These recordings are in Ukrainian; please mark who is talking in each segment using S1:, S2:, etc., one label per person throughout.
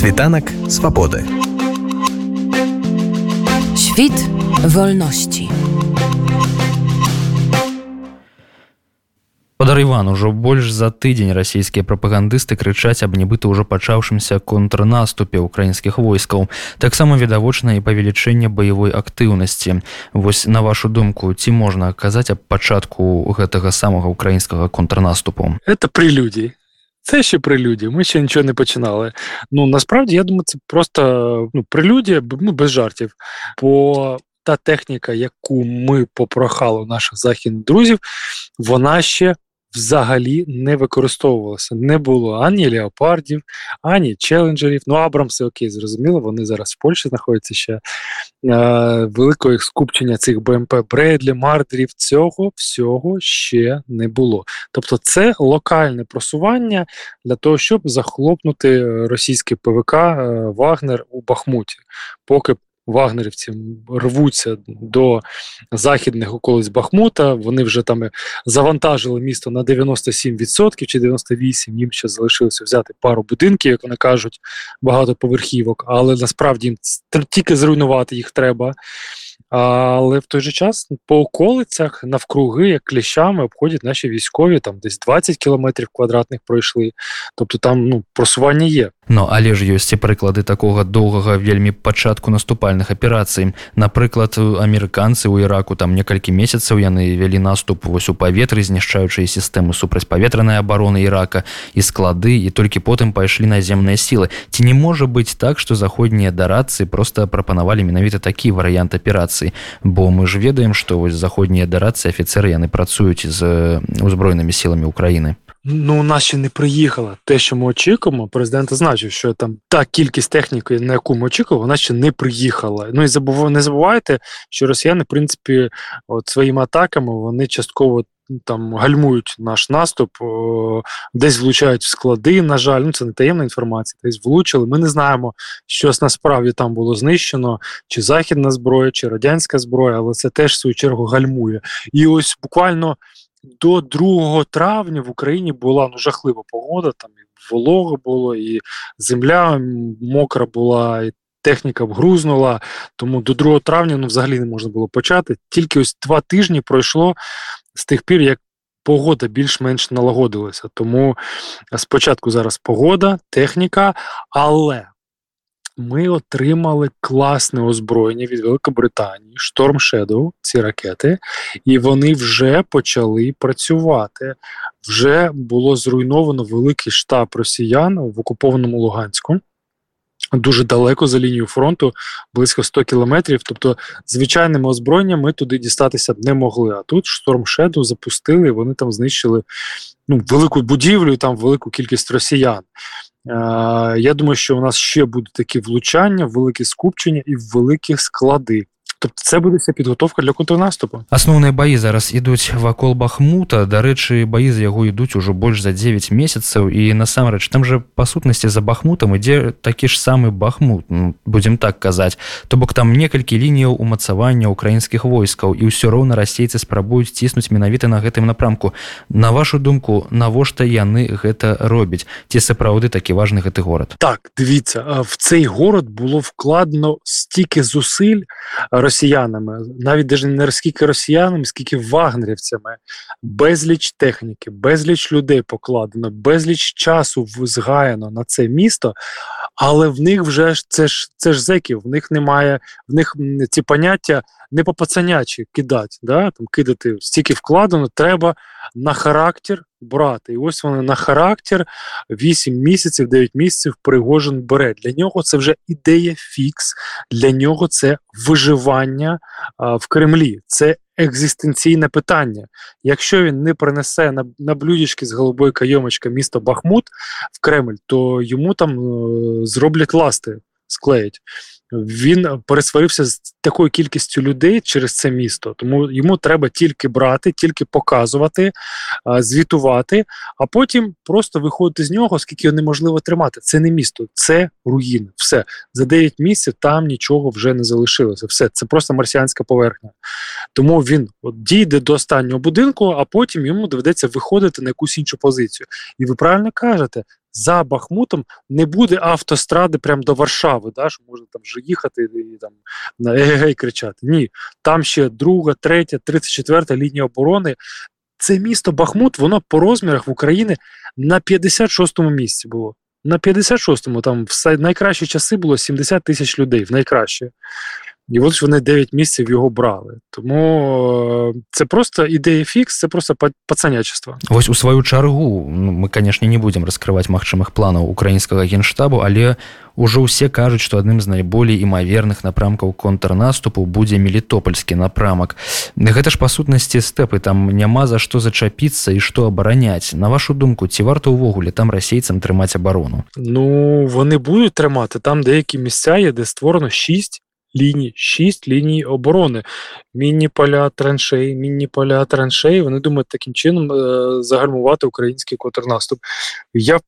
S1: Світанак свабоды.
S2: Świt wolności.
S3: Падар Іван ужо больш за тыдзень расійскія прапагандысты крычаць аб нібыта ўжо пачаўшымся контрнаступе ўкраінскіх войскаў таксама відавочна і павелічэнне баявой актыўнасці вось на вашу думку ці можна казаць аб пачатку гэтага самага украінскага контрнаступу
S4: это прелюдій Це ще прелюдія, ми ще нічого не починали. Ну насправді я думаю, це просто ну, прелюдія ну, без жартів. Бо та техніка, яку ми попрохали наших західних друзів, вона ще взагалі не використовувалося. Не було ані леопардів, ані челенджерів. Ну, Абрамси, окей, зрозуміло, вони зараз в Польщі знаходяться ще е, великого скупчення цих БМП Бредлі, Мардерів. Цього всього ще не було. Тобто, це локальне просування для того, щоб захлопнути російський ПВК е, Вагнер у Бахмуті. Поки вагнерівці рвуться до західних околиць Бахмута. Вони вже там завантажили місто на 97% чи 98%. Їм ще залишилося взяти пару будинків, як вони кажуть, багато поверхівок, але насправді їм тільки зруйнувати їх треба. Але в той же час по околицях навкруги, як кліщами, обходять наші військові, там десь 20 кілометрів квадратних пройшли. Тобто там ну, просування є.
S3: Ну але ж ёсць і прыклады такога доўгага вельмі пачатку наступальных аперацый напрыклад амерыканцы ў іраку там некалькі месяцаў яны вялі наступ вось у паветры знішчаючыя сістэмы супрацьпаветранай абароны ірака і склады і толькі потым пайшлі наземныя сілы ці не можа быць так што заходнія дарацы просто прапанавалі менавіта такі варыянт аперацыі бо мы ж ведаем што вось заходнія дарацы афіцеры яны працуюць з узброенымі сіламі Україніны
S4: Ну, у нас ще не приїхала. Те, що ми очікуємо, президент зазначив, що там та кількість техніки, на яку ми очікували, вона ще не приїхала. Ну і забув, не забувайте, що росіяни, в принципі, от своїми атаками вони частково там гальмують наш наступ, о, десь влучають в склади. На жаль, ну це не таємна інформація, десь влучили. Ми не знаємо, що насправді там було знищено, чи західна зброя, чи радянська зброя, але це теж в свою чергу гальмує. І ось буквально до 2 травня в Україні була ну жахлива погода. Там і волого було, і земля мокра була, і техніка вгрузнула. Тому до 2 травня ну, взагалі не можна було почати. Тільки ось два тижні пройшло з тих пір, як погода більш-менш налагодилася. Тому спочатку зараз погода, техніка, але ми отримали класне озброєння від Великобританії, Storm Shadow, ці ракети, і вони вже почали працювати. Вже було зруйновано великий штаб росіян в окупованому Луганську. Дуже далеко за лінією фронту, близько 100 кілометрів. Тобто, звичайними озброєннями ми туди дістатися не могли. А тут Storm Shadow запустили, і вони там знищили ну, велику будівлю, і там велику кількість росіян. Я думаю, що у нас ще будуть такі влучання, великі скупчення і великі склади. Тобто це буде вся підготовка для контрнаступу.
S3: Асноўныя баі зараз ідуць вакол бахмута. Дарэчы баі з яго ідуць ужо больш за 9 месяцаў і насамрэч там же па сутнасці за бахмутам ідзе такі ж самы бахмут ну, будзем так казаць то бок там некалькі лініяў умацавання украінскіх войскаў і ўсё роўна расейцы спрабуюць ціснуць менавіта на гэтым напрамку на вашу думку навошта яны гэта робяць? Ці сапраўды такі важны гэты горад?
S4: Так дивіться в цей город було вкладно стільки зусиль росіянами, навіть не скільки росіянами, скільки вагнерівцями, безліч техніки, безліч людей покладено, безліч часу згаяно на це місто, але в них вже ж це ж це ж зеків, в них немає, в них ці поняття не по пацанячі кидати, да? там кидати стільки вкладено, треба на характер брати. І ось вони на характер 8 місяців, 9 місяців Пригожин бере. Для нього це вже ідея фікс, для нього це виживання а, в Кремлі. Це екзистенційне питання. Якщо він не принесе на на блюдечки з голубої кайомочки місто Бахмут в Кремль, то йому там е, зроблять ласти, склеять він пересварився з такою кількістю людей через це місто. Тому йому треба тільки брати, тільки показувати, звітувати, а потім просто виходити з нього, скільки його неможливо тримати. Це не місто, це руїни. Все за 9 місяців там нічого вже не залишилося. Все це просто марсіанська поверхня. Тому він от дійде до останнього будинку, а потім йому доведеться виходити на якусь іншу позицію. І ви правильно кажете, за Бахмутом не буде автостради прямо до Варшави, да, що можна там вже їхати і там на егегей кричати. Ні, там ще друга, третя, тридцять четверта лінія оборони. Це місто Бахмут, воно по розмірах в Україні на 56-му місці було. На 56-му там в найкращі часи було 70 тисяч людей в найкраще. І от ж вони 9 місяців його брали. Тому це просто ідея фікс, це просто пацанячество.
S3: Вось у сваю чаргу ну, мы конечно не будем раскрываць магчымых планаў украінскага генштабу, але ўжо ўсе кажуць, што адным з найболей імаверных напрамкаў контрнаступу будзе мелітопольскі напрамак. Гэта ж па сутнасці стэпы там няма за што зачапіцца і што абараняць. На вашу думку, ці варта ўвогуле там расейцам трымаць абарону?
S4: Ну вони будуть тримати там деякі місця є, де створено 6 ліній, шість ліній оборони. Мінні поля траншей, мінні поля траншей. Вони думають таким чином е, загальмувати український контрнаступ. Я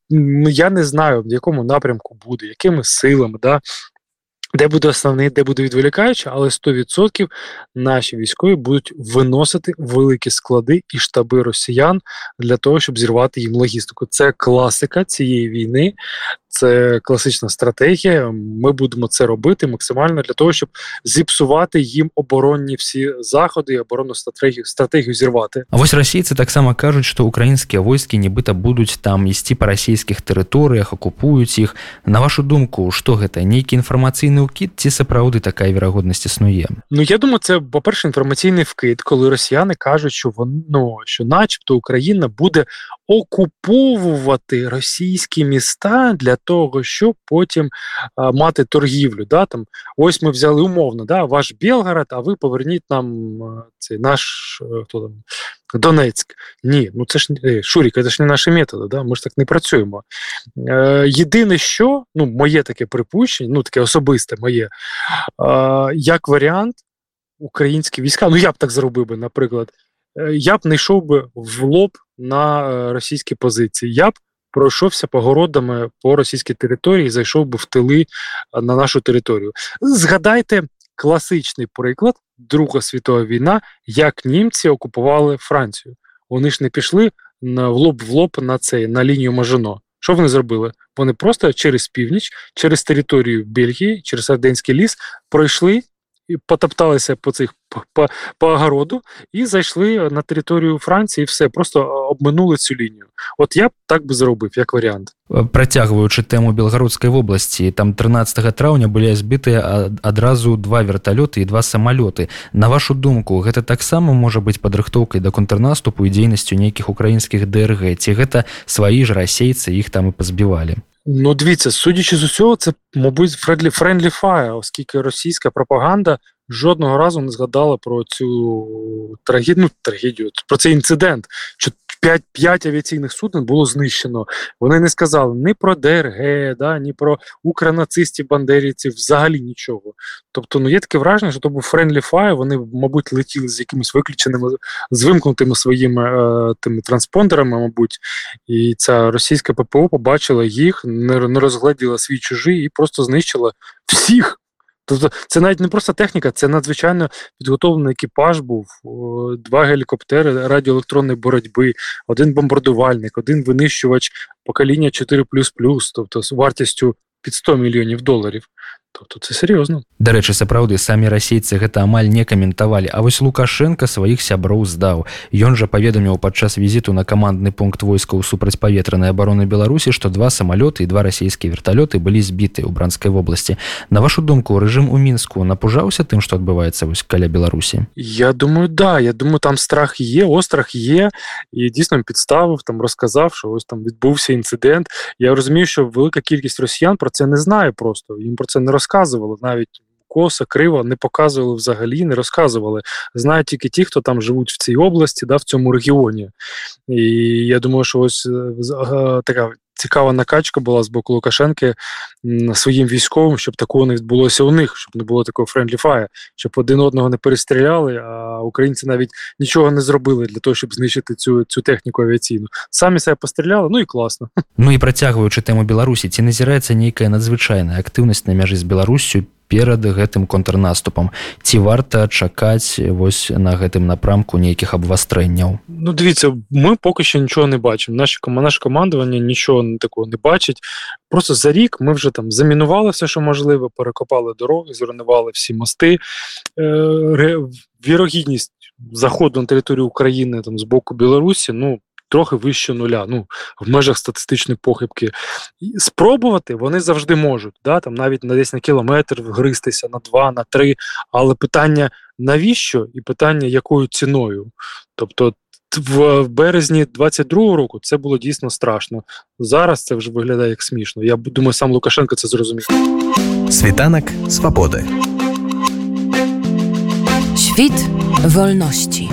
S4: я не знаю, в якому напрямку буде, якими силами. Да? Де буде основний, де буде відволікаючи, але 100% наші військові будуть виносити великі склади і штаби росіян для того, щоб зірвати їм логістику. Це класика цієї війни Це класична стратегія. Ми будемо це робити максимально для того, щоб зіпсувати їм оборонні всі заходи і оборонну стратегію стратегію зірвати.
S3: А ось расійці таксама кажуть, що українські войски нібито будуть там ісці по російських територіях, окупують їх. На вашу думку, що гэта нейкі інформаційний вкид, ці сапраўды така вірагодність існує?
S4: Ну я думаю, це по перше інформаційний вкид, коли росіяни кажуть, що воно ну, що, начебто, Україна буде окуповувати російські міста для того, щоб потім а, мати торгівлю. Да? Там, Ось ми взяли умовно, да? ваш Білгород, а ви поверніть нам цей наш хто там, Донецьк. Ні, ну це ж е, Шурік, це ж не наші методи, да? ми ж так не працюємо. Е, Єдине, що ну, моє таке припущення, ну таке особисте моє, е, як варіант, українські війська, ну я б так зробив би, наприклад. Е, я б не йшов би в лоб на е, російські позиції. Я б пройшовся погородами по російській території, зайшов би в тили е, на нашу територію. Згадайте класичний приклад Друга світова війна, як німці окупували Францію. Вони ж не пішли на в лоб в лоб на цей на лінію Мажино. Що вони зробили? Вони просто через північ, через територію Бельгії, через Арденський ліс пройшли і потопталися по цих по, по огороду і зайшли на територію Франції, і все просто обминули цю лінію. От я б так би зробив, як варіант.
S3: Працягваючы тэму белгародскай вобласці там 13 траўня былі збітыя адразу два верталёты і два самалёты на вашу думку гэта таксама можа быць падрыхтоўкай да контрнаступу і дзейнасцю нейкіх украінскіх дрг ці гэта сваі ж расейцы іх там і пазбівалі
S4: Ну, дивіться, судячи з усього, це, мабуть, friendly friendly fire, оскільки російська пропаганда жодного разу не згадала про цю трагедію, ну, трагедію, про цей інцидент, 5 5 авіаційних суден було знищено. Вони не сказали ні про ДРГ, да, ні про укранацистів, бандерівців, взагалі нічого. Тобто, ну є таке враження, що то був friendly fire, Вони, мабуть, летіли з якимись виключеними, з вимкнутими своїми е, тими транспондерами, мабуть, і ця російська ППО побачила їх, не, не розгледіла свій чужий і просто знищила всіх. Тобто це навіть не просто техніка, це надзвичайно підготовлений екіпаж був, два гелікоптери радіоелектронної боротьби, один бомбардувальник, один винищувач покоління 4 тобто з вартістю під 100 мільйонів доларів. Тобто це серйозно.
S3: Дарэчы сапраўды самі расейцы гэта амаль не каментавалі А вось лукашенко сваіх сяброў здаў. Ён жа паведаміў падчас візіту на камандны пункт войскаў супрацьпаветранай абароны Беларусі што два самалёты і два расійскія верталёты былі збіты ў бранскай вобласці. На вашу думку рэжым у мінску напужаўся тым што адбываецца вось каля Беларусі?
S4: Я думаю да я думаю там страх є острах є. І дійсно підставив там розказав що ось там відбувся інцидент. Я розумію що велика кількість росіян про це не знає просто. Їм про це не розказували навіть Коса, криво не показували взагалі, не розказували. Знають тільки ті, хто там живуть в цій області, да, в цьому регіоні. І я думаю, що ось е, така. Цікава накачка була з боку Лукашенки своїм військовим, щоб такого не відбулося у них, щоб не було такого friendly fire, щоб один одного не перестріляли, а українці навіть нічого не зробили для того, щоб знищити цю цю техніку авіаційну. Самі себе постріляли, ну і класно.
S3: Ну і працягваючы тэму Беларусі, ці назіраецца нейкая надзвычайная актыўнасць на мяжы з Білоруссю перад гэтым контрнаступам ці варта чакаць вось на гэтым напрамку нейкіх абвастрэнняў
S4: Ну дивіться, ми поки що нічого не бачимо. Наші кома- наше командування нічого такого не бачить. Просто за рік ми вже там замінували все, що можливо, перекопали дороги, зруйнували всі мости. Е, ре- вірогідність заходу на територію України там з боку Білорусі, ну. Трохи вище нуля, ну в межах статистичної похибки. І спробувати вони завжди можуть, да, там навіть на десь на кілометр вгристися, на два, на три. Але питання навіщо і питання якою ціною? Тобто в березні 22-го року це було дійсно страшно. Зараз це вже виглядає як смішно. Я думаю, сам Лукашенко це зрозумів.
S1: Світанок свободи.
S2: Świt wolności.